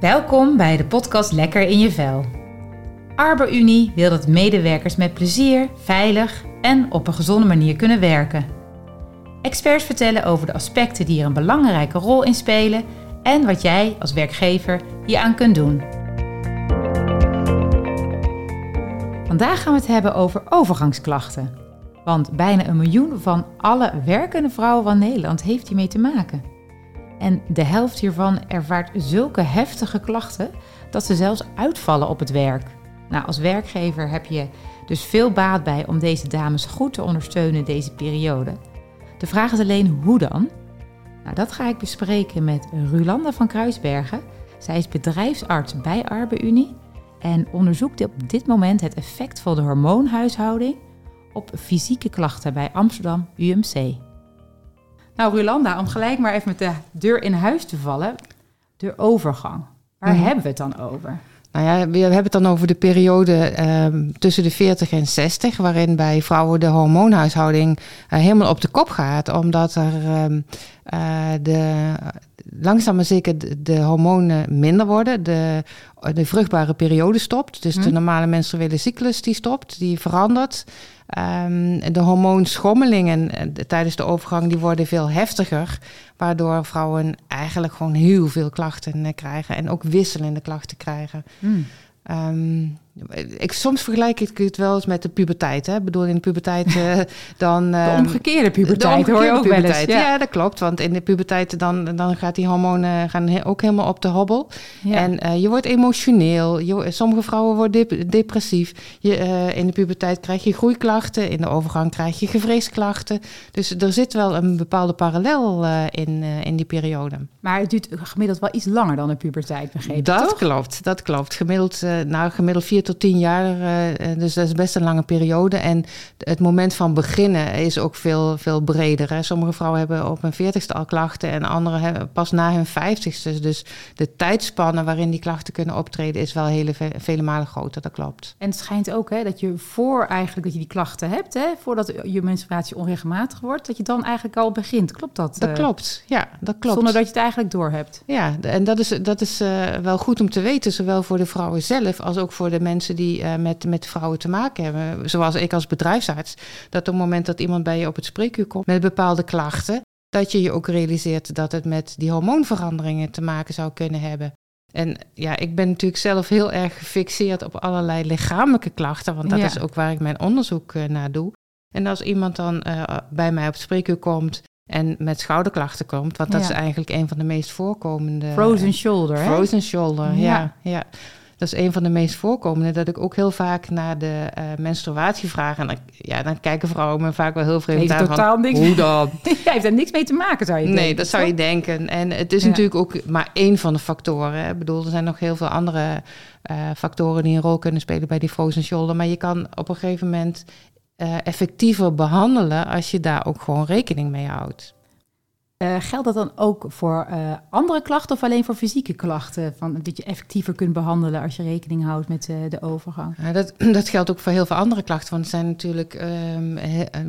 Welkom bij de podcast Lekker in je vel. ArborUnie wil dat medewerkers met plezier, veilig en op een gezonde manier kunnen werken. Experts vertellen over de aspecten die er een belangrijke rol in spelen en wat jij als werkgever hieraan kunt doen. Vandaag gaan we het hebben over overgangsklachten. Want bijna een miljoen van alle werkende vrouwen van Nederland heeft hiermee te maken. En de helft hiervan ervaart zulke heftige klachten dat ze zelfs uitvallen op het werk. Nou, als werkgever heb je dus veel baat bij om deze dames goed te ondersteunen deze periode. De vraag is alleen hoe dan? Nou, dat ga ik bespreken met Rulanda van Kruisbergen. Zij is bedrijfsarts bij ArbeUnie en onderzoekt op dit moment het effect van de hormoonhuishouding op fysieke klachten bij Amsterdam UMC. Nou, Rulanda, om gelijk maar even met de deur in huis te vallen, de overgang. Waar Mhm. hebben we het dan over? Nou ja, we hebben het dan over de periode ehm, tussen de 40 en 60, waarin bij vrouwen de hormoonhuishouding eh, helemaal op de kop gaat, omdat er ehm, eh, de, langzaam maar zeker de, de hormonen minder worden, de, de vruchtbare periode stopt, dus de Hm. normale menstruele cyclus die stopt, die verandert. Ehm, de hormoonschommelingen eh, de- tijdens de overgang die worden veel heftiger, waardoor vrouwen eigenlijk gewoon heel veel klachten eh, krijgen en ook wisselende klachten krijgen. Hmm. Ehm, ik, soms vergelijk ik het wel eens met de puberteit. Hè? Ik bedoel, in de puberteit eh, dan... De ehm, omgekeerde puberteit de hoor je ook wel eens. Ja. Ja. dat klopt. Want in de puberteit dan, dan gaat die hormonen gaan he- ook helemaal op de hobbel. Ja. En eh, je wordt emotioneel. Je, sommige vrouwen worden dep- depressief. Je, eh, in de puberteit krijg je groeiklachten. In de overgang krijg je gevreesklachten. Dus er zit wel een bepaalde parallel eh, in, eh, in die periode. Maar het duurt gemiddeld wel iets langer dan de puberteit, begreep ik, Dat toch? klopt, dat klopt. Gemiddeld, eh, nou, gemiddeld vier tot tien jaar, eh, eh, dus dat is best een lange periode. En het moment van beginnen is ook veel, veel breder. Hè. Sommige vrouwen hebben op hun veertigste al klachten en andere hebben pas na hun vijftigste. Dus de tijdspannen waarin die klachten kunnen optreden is wel hele, ve- vele malen groter, dat klopt. En het schijnt ook hè, dat je voor eigenlijk dat je die klachten hebt, hè, voordat je menstruatie onregelmatig wordt, dat je dan eigenlijk al begint. Klopt dat? Dat eh, klopt, ja, dat klopt. Zonder dat je het eigenlijk door hebt. Ja, en dat is, dat is wel goed om te weten, zowel voor de vrouwen zelf als ook voor de mensen die eh, met, met vrouwen te maken hebben. Zoals ik als bedrijfsarts. Dat op het moment dat iemand bij je op het spreekuur komt met bepaalde klachten, dat je je ook realiseert dat het met die hormoonveranderingen te maken zou kunnen hebben. En ja, ik ben natuurlijk zelf heel erg gefixeerd op allerlei lichamelijke klachten, want dat Ja. is ook waar ik mijn onderzoek eh, naar doe. En als iemand dan eh, bij mij op het spreekuur komt en met schouderklachten komt, want dat Ja. is eigenlijk een van de meest voorkomende. Frozen shoulder, hè? Frozen shoulder, Ja. ja. ja. Dat is een van de meest voorkomende. Dat ik ook heel vaak naar de eh, menstruatie vraag. En dan, ja, dan kijken vrouwen me vaak wel heel vreemd Heeft aan. van, totaal niks Hoe dan? Jij heeft er niks mee te maken, zou je nee, denken, dat zou je denken. En het is Ja. natuurlijk ook maar één van de factoren. hè. Ik bedoel, er zijn nog heel veel andere eh, factoren die een rol kunnen spelen bij die frozen shoulder. Maar je kan op een gegeven moment eh, effectiever behandelen als je daar ook gewoon rekening mee houdt. Eh, geldt dat dan ook voor eh, andere klachten of alleen voor fysieke klachten? Van, dat je effectiever kunt behandelen als je rekening houdt met eh, de overgang? Ja, dat, dat geldt ook voor heel veel andere klachten. Want het zijn natuurlijk ehm, he- eh,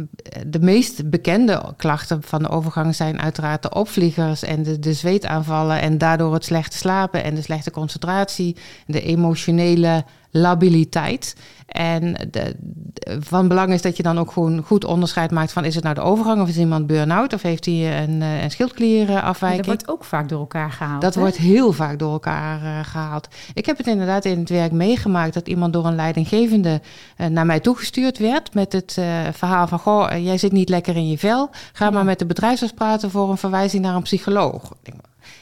de meest bekende klachten van de overgang zijn uiteraard de opvliegers en de, de zweetaanvallen. En daardoor het slechte slapen en de slechte concentratie, de emotionele labiliteit. En de, de- van belang is dat je dan ook gewoon goed onderscheid maakt van is het nou de overgang of is iemand burn-out of heeft hij een, eh, een Ja, schildklierenafwijking. dat wordt ook vaak door elkaar gehaald. Dat hè? wordt heel vaak door elkaar eh, gehaald. Ik heb het inderdaad in het werk meegemaakt dat iemand door een leidinggevende eh, naar mij toegestuurd werd met het verhaal van: Goh, jij zit niet lekker in je vel. Ga Ja. maar met de bedrijfsarts praten voor een verwijzing naar een psycholoog. Ik denk,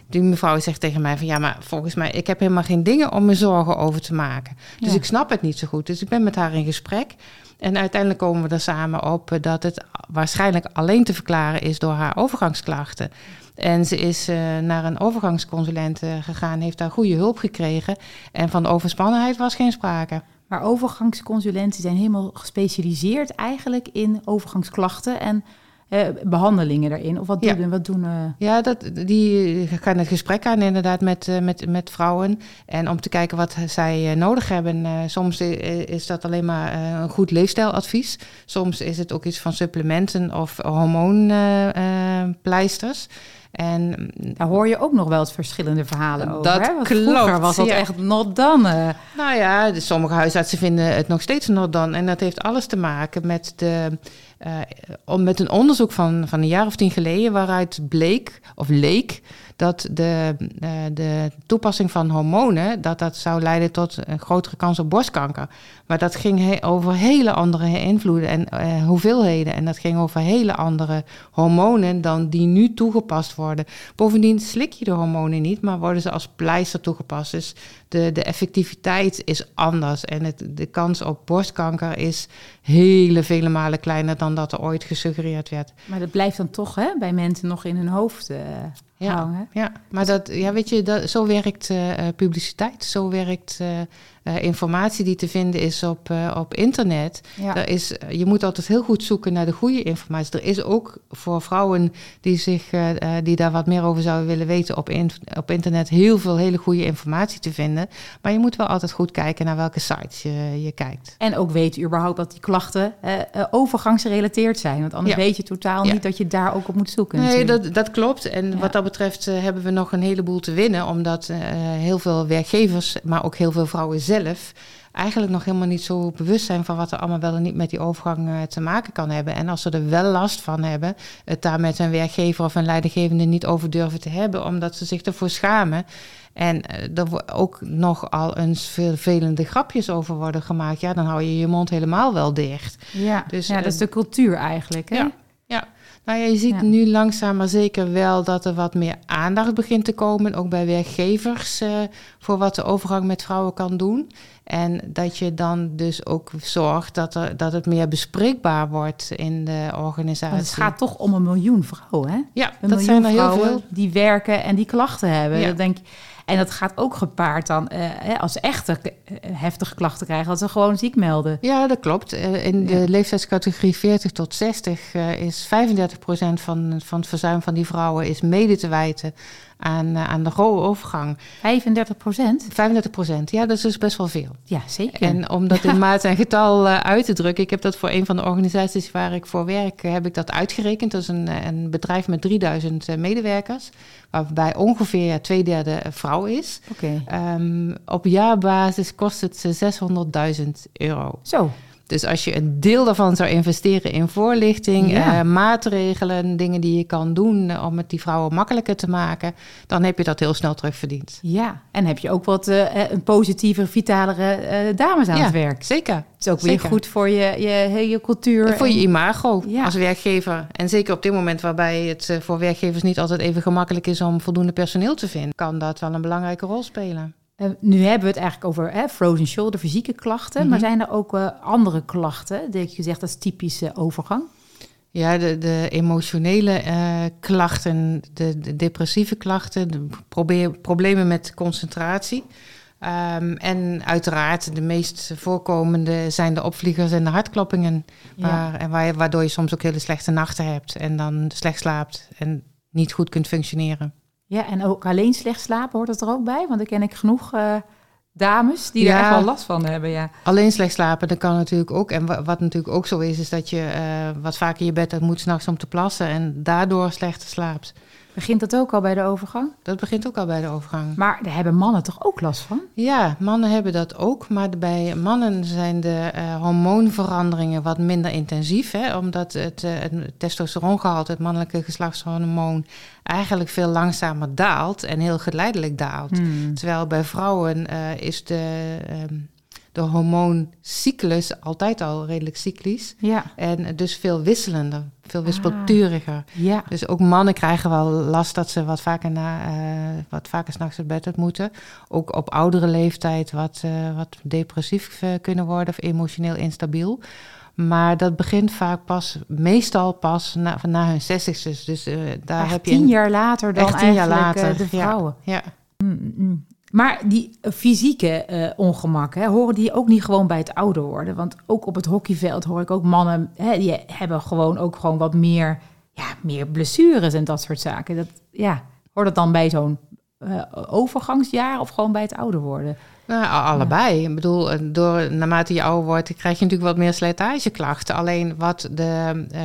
Die mevrouw zegt tegen mij van ja, maar volgens mij, ik heb helemaal geen dingen om me zorgen over te maken. Dus Ja. ik snap het niet zo goed. Dus ik ben met haar in gesprek. En uiteindelijk komen we er samen op eh, dat het waarschijnlijk alleen te verklaren is door haar overgangsklachten. En ze is eh, naar een overgangsconsulent eh, gegaan, heeft daar goede hulp gekregen. En van overspannenheid was geen sprake. Maar overgangsconsulenten zijn helemaal gespecialiseerd eigenlijk in overgangsklachten en eh, behandelingen daarin. Of wat Ja. doen, wat doen eh, Ja, dat, die gaan het gesprek aan inderdaad met, eh, met, met vrouwen. En om te kijken wat zij eh, nodig hebben. Soms is dat alleen maar een goed leefstijladvies. Soms is het ook iets van supplementen of hormoonpleisters. En mm, Daar hoor je ook nog wel eens verschillende verhalen over. Dat hè? Want klopt, Vroeger was dat ja. echt not done. Nou ja, sommige huisartsen vinden het nog steeds nog dan. En dat heeft alles te maken met, de, om- met een onderzoek van, van een jaar of tien geleden... waaruit bleek, of leek, dat de, eh, de toepassing van hormonen... dat dat zou leiden tot een grotere kans op borstkanker. Maar dat ging over hele andere invloeden en eh, hoeveelheden. En dat ging over hele andere hormonen dan die nu toegepast worden. Bovendien slik je de hormonen niet, maar worden ze als pleister toegepast. Dus de, de effectiviteit is anders. En het, de kans op borstkanker is hele vele malen kleiner dan dat er ooit gesuggereerd werd. Maar dat blijft dan toch hè, bij mensen nog in hun hoofd eh, Ja. hangen. Ja, maar dat, ja, weet je, dat, zo werkt eh, eh, publiciteit, zo werkt eh, informatie die te vinden is op, op internet. Ja. Er is, je moet altijd heel goed zoeken naar de goede informatie. Er is ook voor vrouwen die, zich, die daar wat meer over zouden willen weten op, in- op internet heel veel hele goede informatie te vinden. Maar je moet wel altijd goed kijken naar welke sites je, je kijkt. En ook weten überhaupt dat die klachten overgangsgerelateerd zijn. Want anders Ja. weet je totaal Ja. niet dat je daar ook op moet zoeken. Nee, natuurlijk. dat, dat klopt. En wat dat betreft eh, hebben we nog een heleboel te winnen. Omdat eh, heel veel werkgevers, maar ook heel veel vrouwen zelf... eigenlijk nog helemaal niet zo bewust zijn van wat er allemaal wel en niet met die overgang eh, te maken kan hebben. En als ze er wel last van hebben, het daar met een werkgever of een leidinggevende niet over durven te hebben, omdat ze zich ervoor schamen. En er ook nogal eens vervelende grapjes over worden gemaakt. Ja, dan hou je je mond helemaal wel dicht. ja. dus, ja, dat is de cultuur eigenlijk. Hè? Ja. Nou ja, je ziet Ja. nu langzaam maar zeker wel dat er wat meer aandacht begint te komen, ook bij werkgevers, eh, voor wat de overgang met vrouwen kan doen. En dat je dan dus ook zorgt dat, er, dat het meer bespreekbaar wordt in de organisatie. Want het gaat toch om een miljoen vrouwen, hè? ja, Een dat zijn er heel veel. die werken en die klachten hebben. Ja. Dat denk, en dat gaat ook gepaard dan, eh, als ze echt eh, heftige klachten krijgen, dat ze gewoon ziek melden. Ja, dat klopt. Eh, In de Ja. leeftijdscategorie 40 tot 60 eh, is 35% van, van het verzuim van die vrouwen is mede te wijten aan, eh, aan de overgang. 35 procent? 35%, ja, dat is dus best wel veel. Ja, zeker. En om dat in maat en getal eh, uit te drukken, ik heb dat voor een van de organisaties waar ik voor werk, eh, heb ik dat uitgerekend. Dat is een, een bedrijf met 3000 eh, medewerkers, waarbij ongeveer twee derde vrouw is. Oké. Ehm, op jaarbasis kost het ze 600.000 euro. Zo, Dus als je een deel daarvan zou investeren in voorlichting, Ja. eh, maatregelen, dingen die je kan doen eh, om het die vrouwen makkelijker te maken, dan heb je dat heel snel terugverdiend. ja. En heb je ook wat eh, een positiever, vitalere dames aan Ja, het werk. Zeker. Het is ook weer zeker. goed voor je, je, je cultuur. Voor je imago Ja. als werkgever. En zeker op dit moment waarbij het voor werkgevers niet altijd even gemakkelijk is om voldoende personeel te vinden, kan dat wel een belangrijke rol spelen. Eh, nu hebben we het eigenlijk over hè, frozen shoulder, fysieke klachten. Mhm. Maar zijn er ook eh, andere klachten? Dat je zegt dat is typische overgang. Ja, de, de emotionele eh, klachten, de, de depressieve klachten, de probeer, problemen met concentratie. Ehm, en uiteraard de meest voorkomende zijn de opvliegers en de hartkloppingen. Ja. Waar, en waar, waardoor je soms ook hele slechte nachten hebt en dan slecht slaapt en niet goed kunt functioneren. Ja, en ook alleen slecht slapen hoort het er ook bij? Want ik ken ik genoeg eh, dames die Ja. er echt wel last van hebben. Ja. Alleen slecht slapen, dat kan natuurlijk ook. En wa- wat natuurlijk ook zo is, is dat je eh, wat vaker je bed uit moet s'nachts om te plassen en daardoor slechter slaapt. Begint dat ook al bij de overgang? Dat begint ook al bij de overgang. Maar daar hebben mannen toch ook last van? Ja, mannen hebben dat ook, maar bij mannen zijn de eh, hormoonveranderingen wat minder intensief, hè, omdat het, eh, het testosterongehalte, het mannelijke geslachtshormoon, eigenlijk veel langzamer daalt en heel geleidelijk daalt. Hmm. Terwijl bij vrouwen eh, is de, ehm, de hormooncyclus altijd al redelijk cyclisch Ja. en dus veel wisselender, veel wispelturiger. Ja. Dus ook mannen krijgen wel last dat ze wat vaker, na, eh, wat vaker s'nachts uit bed uit moeten. Ook op oudere leeftijd wat, eh, wat depressief eh, kunnen worden of emotioneel instabiel. Maar dat begint vaak pas, meestal pas na, na hun zestigste. Dus daar Echt heb je tien jaar later dan echt tien jaar eigenlijk later, de ja. vrouwen. Ja, Mm, mm. Maar die eh, fysieke eh ongemakken, horen die ook niet gewoon bij het ouder worden? Want ook op het hockeyveld hoor ik ook mannen, hè, die hebben gewoon ook gewoon wat meer, ja, meer blessures en dat soort zaken. Dat, ja, hoort dat dan bij zo'n uh, overgangsjaar of gewoon bij het ouder worden? Nou, allebei. Ik bedoel, eh, door, naarmate je ouder wordt, krijg je natuurlijk wat meer slijtageklachten. Alleen wat de, uh,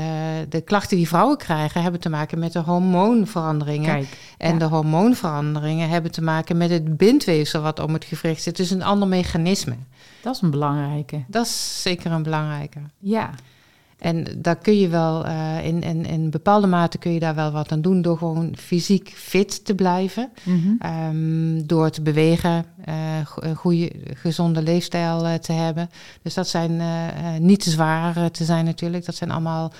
de klachten die vrouwen krijgen, hebben te maken met de hormoonveranderingen. Kijk, en ja. de hormoonveranderingen hebben te maken met het bindweefsel wat om het gewricht zit. Dus een ander mechanisme. Dat is een belangrijke. Dat is zeker een belangrijke. Ja, En daar kun je wel, uh, in, in, in bepaalde mate kun je daar wel wat aan doen door gewoon fysiek fit te blijven. Mhm. Um, door te bewegen, uh, een goede, gezonde leefstijl uh, te hebben. Dus dat zijn niet te zwaar te zijn natuurlijk. Dat zijn allemaal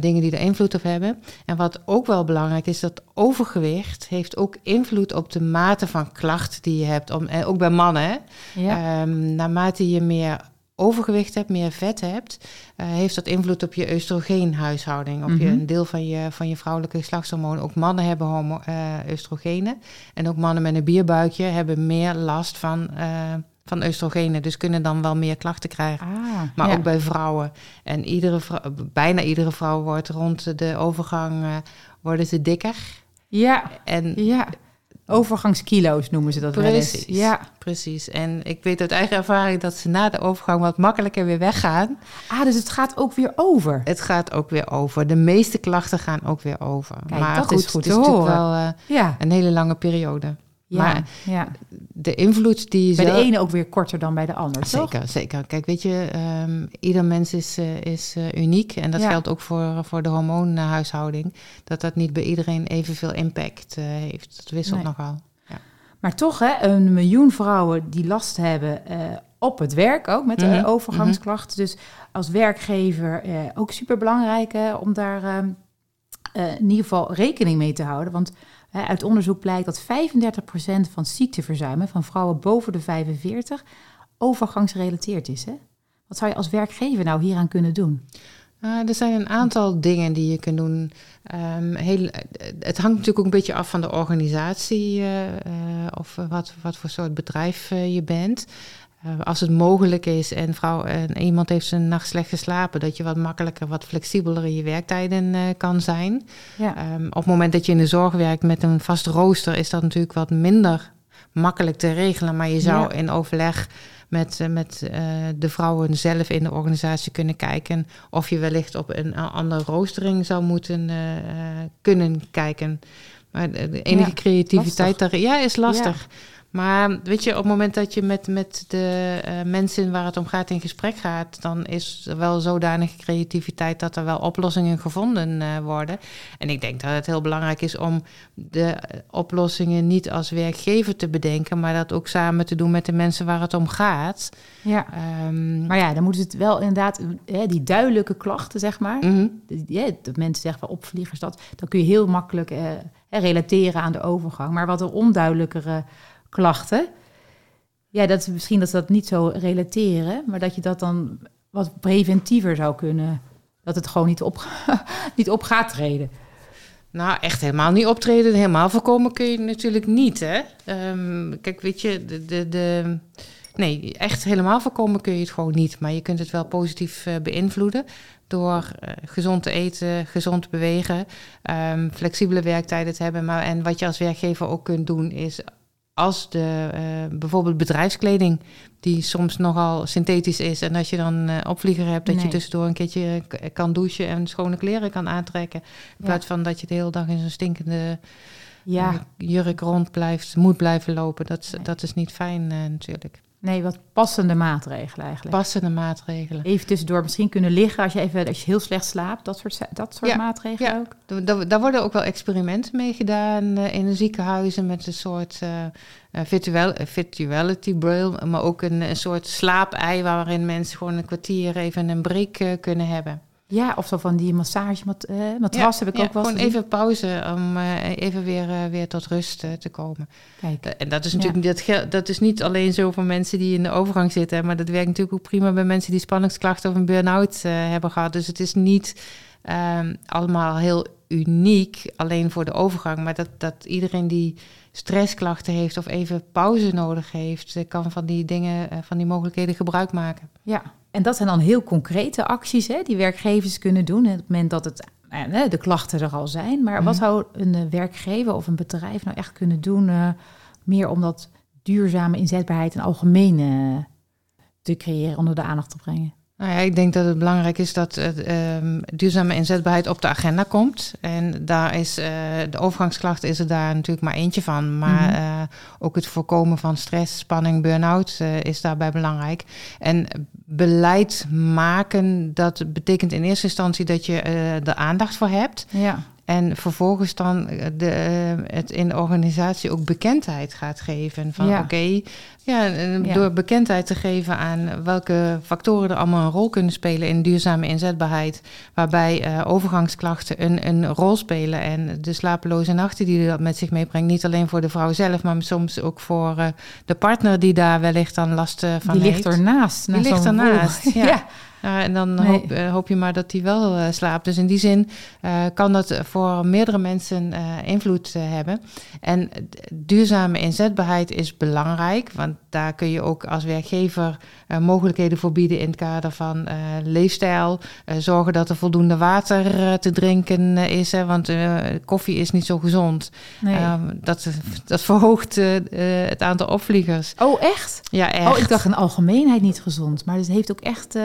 dingen die er invloed op hebben. En wat ook wel belangrijk is, dat overgewicht heeft ook invloed op de mate van klachten die je hebt. Om, ook bij mannen. Hè? Ja. Um, naarmate je meer overgewicht hebt, meer vet hebt, uh, heeft dat invloed op je oestrogeenhuishouding, op mm -hmm. je, een deel van je, van je vrouwelijke geslachtshormoon. Ook mannen hebben homo, uh, oestrogenen en ook mannen met een bierbuikje hebben meer last van, uh, van oestrogenen, dus kunnen dan wel meer klachten krijgen. Ah, maar ja. ook bij vrouwen. En iedere vrouw, bijna iedere vrouw wordt rond de overgang worden ze dikker. Ja, en ja. Overgangskilo's noemen ze dat precies, wel eens. Ja, precies. En ik weet uit eigen ervaring dat ze na de overgang wat makkelijker weer weggaan. Ah, dus het gaat ook weer over. Het gaat ook weer over. De meeste klachten gaan ook weer over. Kijk, maar dat goed, is goed het te is horen. natuurlijk wel uh, ja. een hele lange periode. Ja, maar ja. de invloed die Bij de ene ook weer korter dan bij de ander, Zeker, toch? zeker. Kijk, weet je, um, ieder mens is, uh, is uh, uniek. En dat Ja. geldt ook voor, voor de hormoonhuishouding. Dat dat niet bij iedereen evenveel impact uh, heeft. Dat wisselt Nee. nogal. Maar toch, hè, een miljoen vrouwen die last hebben eh, op het werk ook met de overgangsklachten. Dus als werkgever eh, ook super belangrijk om daar ehm, eh, in ieder geval rekening mee te houden. Want uit onderzoek blijkt dat 35% van ziekteverzuimen van vrouwen boven de 45 overgangsgerelateerd is. Hè? Wat zou je als werkgever nou hieraan kunnen doen? Uh, er zijn een aantal dingen die je kunt doen. Um, heel, het hangt natuurlijk ook een beetje af van de organisatie uh, uh, of wat, wat voor soort bedrijf eh, je bent. Uh, als het mogelijk is en, vrouw, en iemand heeft een nacht slecht geslapen, dat je wat makkelijker, wat flexibeler in je werktijden uh, kan zijn. Ja. Um, op het moment dat je in de zorg werkt met een vast rooster, is dat natuurlijk wat minder makkelijk te regelen. Maar je zou ja. in overleg met, met uh, de vrouwen zelf in de organisatie kunnen kijken of je wellicht op een andere roostering zou moeten kunnen kijken. Maar de enige ja, creativiteit daar ja, is lastig. Ja. Maar weet je, op het moment dat je met, met de uh, mensen waar het om gaat in gesprek gaat, dan is er wel zodanige creativiteit dat er wel oplossingen gevonden uh, worden. En ik denk dat het heel belangrijk is om de oplossingen niet als werkgever te bedenken, maar dat ook samen te doen met de mensen waar het om gaat. Ja. Um, maar ja, dan moeten het wel inderdaad, hè, die duidelijke klachten, zeg maar. Mm -hmm. ja, dat mensen zeggen van opvliegers, dat, dan kun je heel makkelijk relateren aan de overgang. Maar wat er onduidelijkere klachten. Ja, dat is misschien dat ze dat niet zo relateren, maar dat je dat dan wat preventiever zou kunnen. Dat het gewoon niet op, niet op gaat treden. Nou, echt helemaal niet optreden, helemaal voorkomen kun je natuurlijk niet, hè? Um, kijk, weet je, de, de, de, nee, echt helemaal voorkomen kun je het gewoon niet. Maar je kunt het wel positief uh, beïnvloeden door uh, gezond te eten, gezond te bewegen, um, flexibele werktijden te hebben. Maar, en wat je als werkgever ook kunt doen is als de uh, bijvoorbeeld bedrijfskleding, die soms nogal synthetisch is. En als je dan uh, opvlieger hebt, dat nee. je tussendoor een keertje kan douchen en schone kleren kan aantrekken. In ja. plaats van dat je de hele dag in zo'n stinkende ja. jurk rond blijft, moet blijven lopen. Dat, nee. dat is niet fijn natuurlijk. Nee, wat passende maatregelen eigenlijk. Passende maatregelen. Even tussendoor misschien kunnen liggen als je, even, als je heel slecht slaapt. Dat soort, dat soort ja, maatregelen ja. ook. Daar, daar worden ook wel experimenten mee gedaan uh, in de ziekenhuizen met een soort uh, virtual, virtuality braille. Maar ook een, een soort slaapei waarin mensen gewoon een kwartier even een break uh, kunnen hebben. Ja, of zo van die massage mat, uh, matras ja, heb ik ja, ook wel Gewoon even pauze om uh, even weer, uh, weer tot rust te komen. Kijk. en dat is natuurlijk ja. dat, dat is niet alleen zo voor mensen die in de overgang zitten, maar dat werkt natuurlijk ook prima bij mensen die spanningsklachten of een burn-out hebben gehad. Dus het is niet um, allemaal heel uniek, alleen voor de overgang, maar dat, dat iedereen die stressklachten heeft of even pauze nodig heeft, kan van die dingen, van die mogelijkheden gebruik maken. Ja, en dat zijn dan heel concrete acties hè, die werkgevers kunnen doen. Op het moment dat het ja, de klachten er al zijn. Maar wat Mhm. zou een eh, werkgever of een bedrijf nou echt kunnen doen... eh, meer om dat duurzame inzetbaarheid en algemeen eh, te creëren, onder de aandacht te brengen? Nou ja, ik denk dat het belangrijk is dat het, ehm, duurzame inzetbaarheid op de agenda komt. En daar is eh, de overgangsklachten is er daar natuurlijk maar eentje van. Maar Mhm. eh, ook het voorkomen van stress, spanning, burn-out eh, is daarbij belangrijk. En beleid maken, dat betekent in eerste instantie dat je er aandacht voor hebt. Ja, En vervolgens dan eh, de, eh, het in de organisatie ook bekendheid gaat geven. Van Ja. oké, ja, Ja. door bekendheid te geven aan welke factoren er allemaal een rol kunnen spelen in duurzame inzetbaarheid. Waarbij eh, overgangsklachten een, een rol spelen. En de slapeloze nachten die dat met zich meebrengt. Niet alleen voor de vrouw zelf, maar soms ook voor de partner die daar wellicht dan last van die heeft. ligt ernaast. Die ligt ernaast, ja. Ja, en dan Nee. hoop, eh, hoop je maar dat hij wel eh, slaapt. Dus in die zin kan dat voor meerdere mensen invloed hebben. En duurzame inzetbaarheid is belangrijk, want daar kun je ook als werkgever mogelijkheden voor bieden in het kader van leefstijl. Zorgen dat er voldoende water te drinken is, hè, want koffie is niet zo gezond. Nee. Ehm, dat, dat verhoogt het aantal opvliegers. oh, echt? Ja, echt. Oh, ik dacht in algemeenheid niet gezond. Maar het heeft ook echt...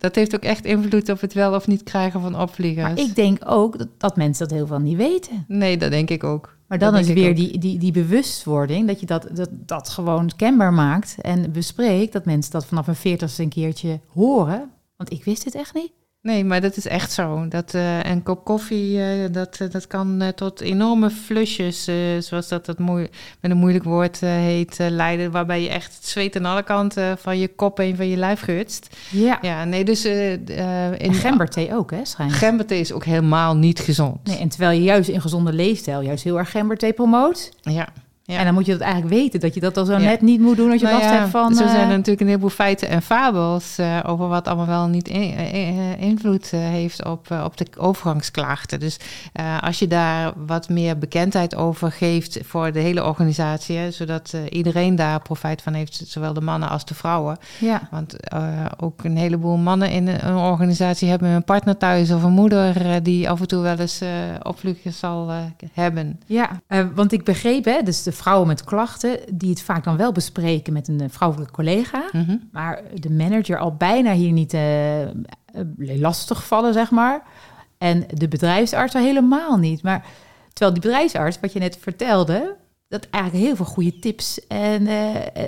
Dat heeft ook echt invloed op het wel of niet krijgen van opvliegers. maar ik denk ook dat, dat mensen dat heel veel niet weten. Nee, dat denk ik ook. Maar dan Dat is weer ook. die, die, die bewustwording, dat je dat, dat, dat gewoon kenbaar maakt en bespreekt. Dat mensen dat vanaf een veertigste een keertje horen. Want ik wist het echt niet. Nee, maar dat is echt zo. Dat, eh, een kop koffie, eh, dat, eh, dat kan tot enorme flusjes, zoals dat, dat met een moeilijk woord heet, leiden. Waarbij je echt het zweet aan alle kanten van je kop heen van je lijf gutst. Ja. Ja, nee, dus En in gemberthee ook, hè, schijnt. gemberthee is ook helemaal niet gezond. Nee, en terwijl je juist in gezonde leefstijl juist heel erg gemberthee promoot. Ja. Ja. En dan moet je dat eigenlijk weten, dat je dat al zo Ja. net niet moet doen als je Nou last ja, hebt van... Zo eh, zijn er natuurlijk een heleboel feiten en fabels eh, over wat allemaal wel niet in- eh, invloed eh, heeft op, eh, op de overgangsklachten. Dus eh, als je daar wat meer bekendheid over geeft voor de hele organisatie, hè, zodat eh, iedereen daar profijt van heeft, zowel de mannen als de vrouwen. Ja, Want eh, ook een heleboel mannen in een organisatie hebben een partner thuis of een moeder eh, die af en toe wel eens eh opvliegers zal eh, hebben. ja. Eh, want ik begreep, hè, dus de vrouwen met klachten, die het vaak dan wel bespreken met een eh, vrouwelijke collega. Mhm. Maar de manager al bijna hier niet eh, eh, lastig vallen, zeg maar. En de bedrijfsarts al helemaal niet. Maar terwijl die bedrijfsarts, wat je net vertelde, dat eigenlijk heel veel goede tips en,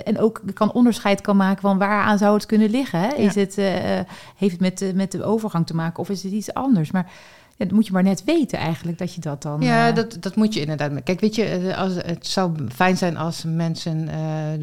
en ook kan onderscheid kan maken van waaraan zou het kunnen liggen. Hè? Is Ja. het, heeft het met, de- met de overgang te maken of is het iets anders? Maar dat moet je maar net weten eigenlijk dat je dat dan. Ja, eh, dat, dat moet je inderdaad. Kijk, weet je, eh, als, het zou fijn zijn als mensen eh,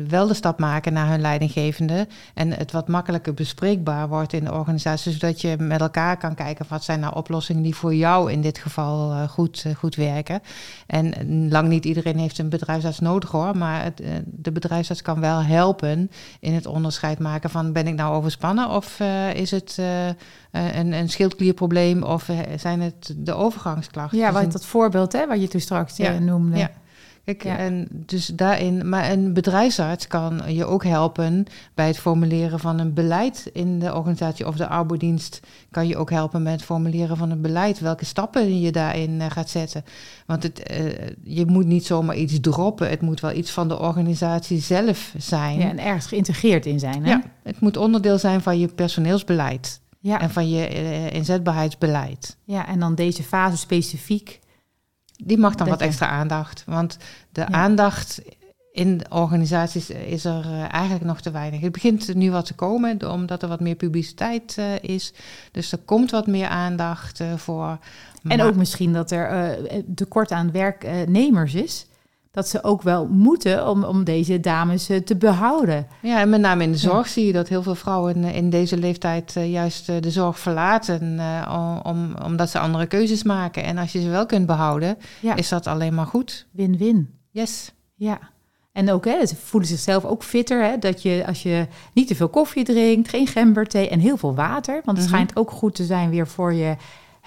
wel de stap maken naar hun leidinggevende. En het wat makkelijker bespreekbaar wordt in de organisatie. Zodat je met elkaar kan kijken wat zijn nou oplossingen die voor jou in dit geval goed, goed werken. En lang niet iedereen heeft een bedrijfsarts nodig hoor. Maar het, de bedrijfsarts kan wel helpen in het onderscheid maken van ben ik nou overspannen of is het een, een schildklierprobleem of eh, het de overgangsklachten? ja, wat dat voorbeeld hè, wat je toen straks eh, Ja, noemde. ja. Kijk, Ja. en dus daarin, maar een bedrijfsarts kan je ook helpen bij het formuleren van een beleid in de organisatie of de arbeidsdienst kan je ook helpen met het formuleren van een beleid. Welke stappen je daarin eh, gaat zetten. Want het, eh, je moet niet zomaar iets droppen. Het moet wel iets van de organisatie zelf zijn. Ja, en ergens geïntegreerd in zijn. Hè? Ja, het moet onderdeel zijn van je personeelsbeleid ja. en van je eh, inzetbaarheidsbeleid. Ja, en dan deze fase specifiek. Die mag dan wat je- extra aandacht. Want de Ja. aandacht in organisaties is er eh, eigenlijk nog te weinig. Het begint nu wat te komen, omdat er wat meer publiciteit eh, is. Dus er komt wat meer aandacht voor. En Maar- ook misschien dat er tekort aan werknemers is. Dat ze ook wel moeten om, om deze dames eh, te behouden. Ja, en met name in de Ja. zorg zie je dat heel veel vrouwen eh, in deze leeftijd eh, juist de zorg verlaten. om, omdat ze andere keuzes maken. En als je ze wel kunt behouden, Ja. is dat alleen maar goed. Win-win. Yes. Ja. En ook, hè, ze voelen zichzelf ook fitter. Hè, dat je als je niet te veel koffie drinkt, geen gemberthee en heel veel water. Want het Mhm. schijnt ook goed te zijn weer voor je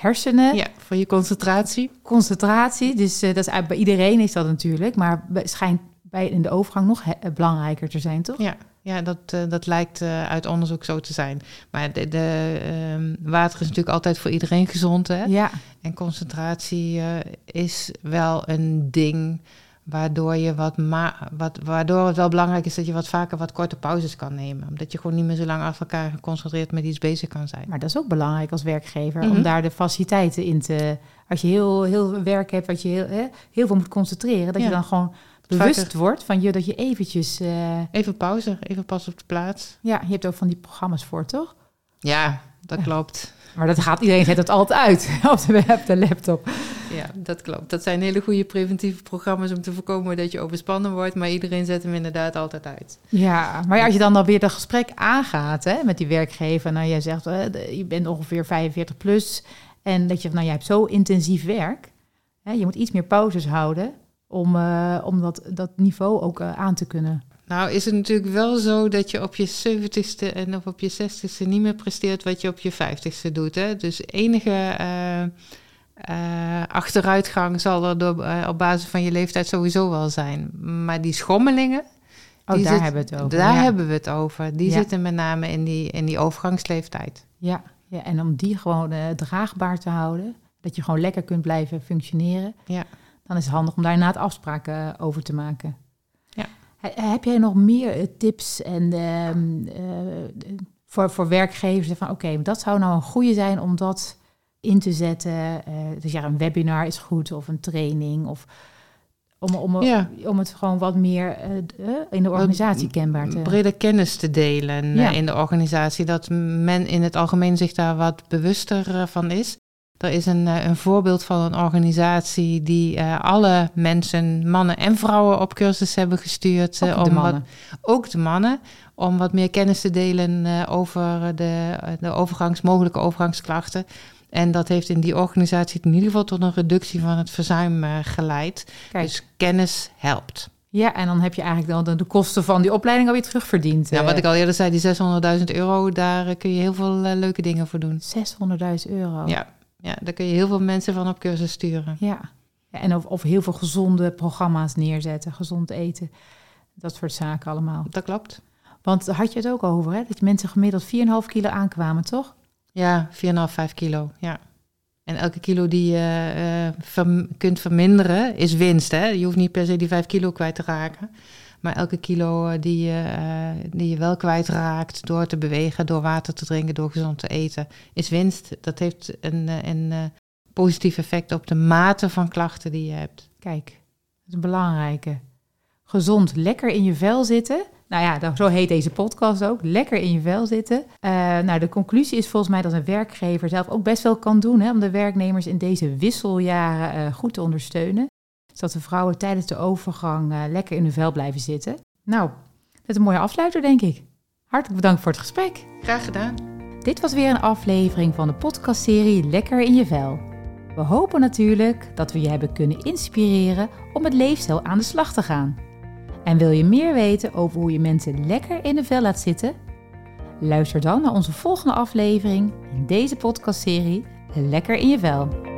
hersenen. Ja, voor je concentratie. Concentratie. Dus eh, dat is bij iedereen is dat natuurlijk. Maar het schijnt bij in de overgang nog he- belangrijker te zijn, toch? Ja. ja dat, uh, dat lijkt uh, uit onderzoek zo te zijn. Maar de, de uh, water is natuurlijk altijd voor iedereen gezond. Hè? Ja. En concentratie is wel een ding waardoor, je wat ma wat, waardoor het wel belangrijk is dat je wat vaker wat korte pauzes kan nemen. Omdat je gewoon niet meer zo lang achter elkaar geconcentreerd met iets bezig kan zijn. Maar dat is ook belangrijk als werkgever, mm -hmm. om daar de faciliteiten in te... Als je heel, heel werk hebt, wat je heel, hè, heel veel moet concentreren, dat ja. je dan gewoon bewust vaker. wordt van je dat je eventjes... Uh... Even pauze, even pas op de plaats. Ja, je hebt ook van die programma's voor, toch? Ja, dat klopt. Maar dat gaat, iedereen zet het altijd uit op de, op de laptop. Ja, dat klopt. Dat zijn hele goede preventieve programma's om te voorkomen dat je overspannen wordt. Maar iedereen zet hem inderdaad altijd uit. Ja, maar als je dan alweer dat gesprek aangaat hè, met die werkgever. Nou, jij zegt, uh, je bent ongeveer 45 plus. En dat je, nou, jij hebt zo intensief werk. Hè, je moet iets meer pauzes houden om, uh, om dat, dat niveau ook uh, aan te kunnen. Nou is het natuurlijk wel zo dat je op je 70ste en of op je 60ste niet meer presteert wat je op je 50ste doet. Hè? Dus enige uh, uh, achteruitgang zal er door, uh, op basis van je leeftijd sowieso wel zijn. Maar die schommelingen. Oh, die daar zit, hebben we het over. Daar ja. hebben we het over. Die ja. zitten met name in die, in die overgangsleeftijd. Ja. ja, en om die gewoon draagbaar te houden, dat je gewoon lekker kunt blijven functioneren. Ja. Dan is het handig om daar inderdaad afspraken over te maken. Heb jij nog meer tips en, uh, uh, voor, voor werkgevers? Van oké, okay, dat zou nou een goede zijn om dat in te zetten. Uh, dus ja, een webinar is goed of een training. Of om, om, ja. om het gewoon wat meer in de organisatie kenbaar te... Breder kennis te delen ja. in de organisatie. Dat men in het algemeen zich daar wat bewuster van is. Er is een, een voorbeeld van een organisatie die uh, alle mensen, mannen en vrouwen, op cursus hebben gestuurd. Ook, om de mannen. Wat, ook de mannen. Om wat meer kennis te delen uh, over de, de overgangs, mogelijke overgangsklachten. En dat heeft in die organisatie in ieder geval tot een reductie van het verzuim geleid. Kijk. Dus kennis helpt. Ja, en dan heb je eigenlijk dan de kosten van die opleiding alweer terugverdiend. Ja, wat ik al eerder zei, die 600.000 euro, daar kun je heel veel leuke dingen voor doen. 600.000 euro? Ja. Ja, daar kun je heel veel mensen van op cursus sturen. Ja, en of, of heel veel gezonde programma's neerzetten, gezond eten. Dat soort zaken allemaal. Dat klopt. Want had je het ook over, hè? dat mensen gemiddeld 4,5 kilo aankwamen, toch? Ja, 4,5, 5 kilo, ja. En elke kilo die je uh, verm kunt verminderen is winst. Hè? Je hoeft niet per se die 5 kilo kwijt te raken. Maar elke kilo die je, uh, die je wel kwijtraakt door te bewegen, door water te drinken, door gezond te eten, is winst. Dat heeft een, een, een positief effect op de mate van klachten die je hebt. Kijk, dat is een belangrijke. Gezond, lekker in je vel zitten. Nou ja, zo heet deze podcast ook. Lekker in je vel zitten. Nou, de conclusie is volgens mij dat een werkgever zelf ook best wel kan doen hè, om de werknemers in deze wisseljaren goed te ondersteunen zodat de vrouwen tijdens de overgang uh, lekker in hun vel blijven zitten. Nou, dat is een mooie afsluiter, denk ik. Hartelijk bedankt voor het gesprek. Graag gedaan. Dit was weer een aflevering van de podcastserie Lekker in je vel. We hopen natuurlijk dat we je hebben kunnen inspireren om met leefstijl aan de slag te gaan. En wil je meer weten over hoe je mensen lekker in de vel laat zitten? Luister dan naar onze volgende aflevering in deze podcastserie Lekker in je vel.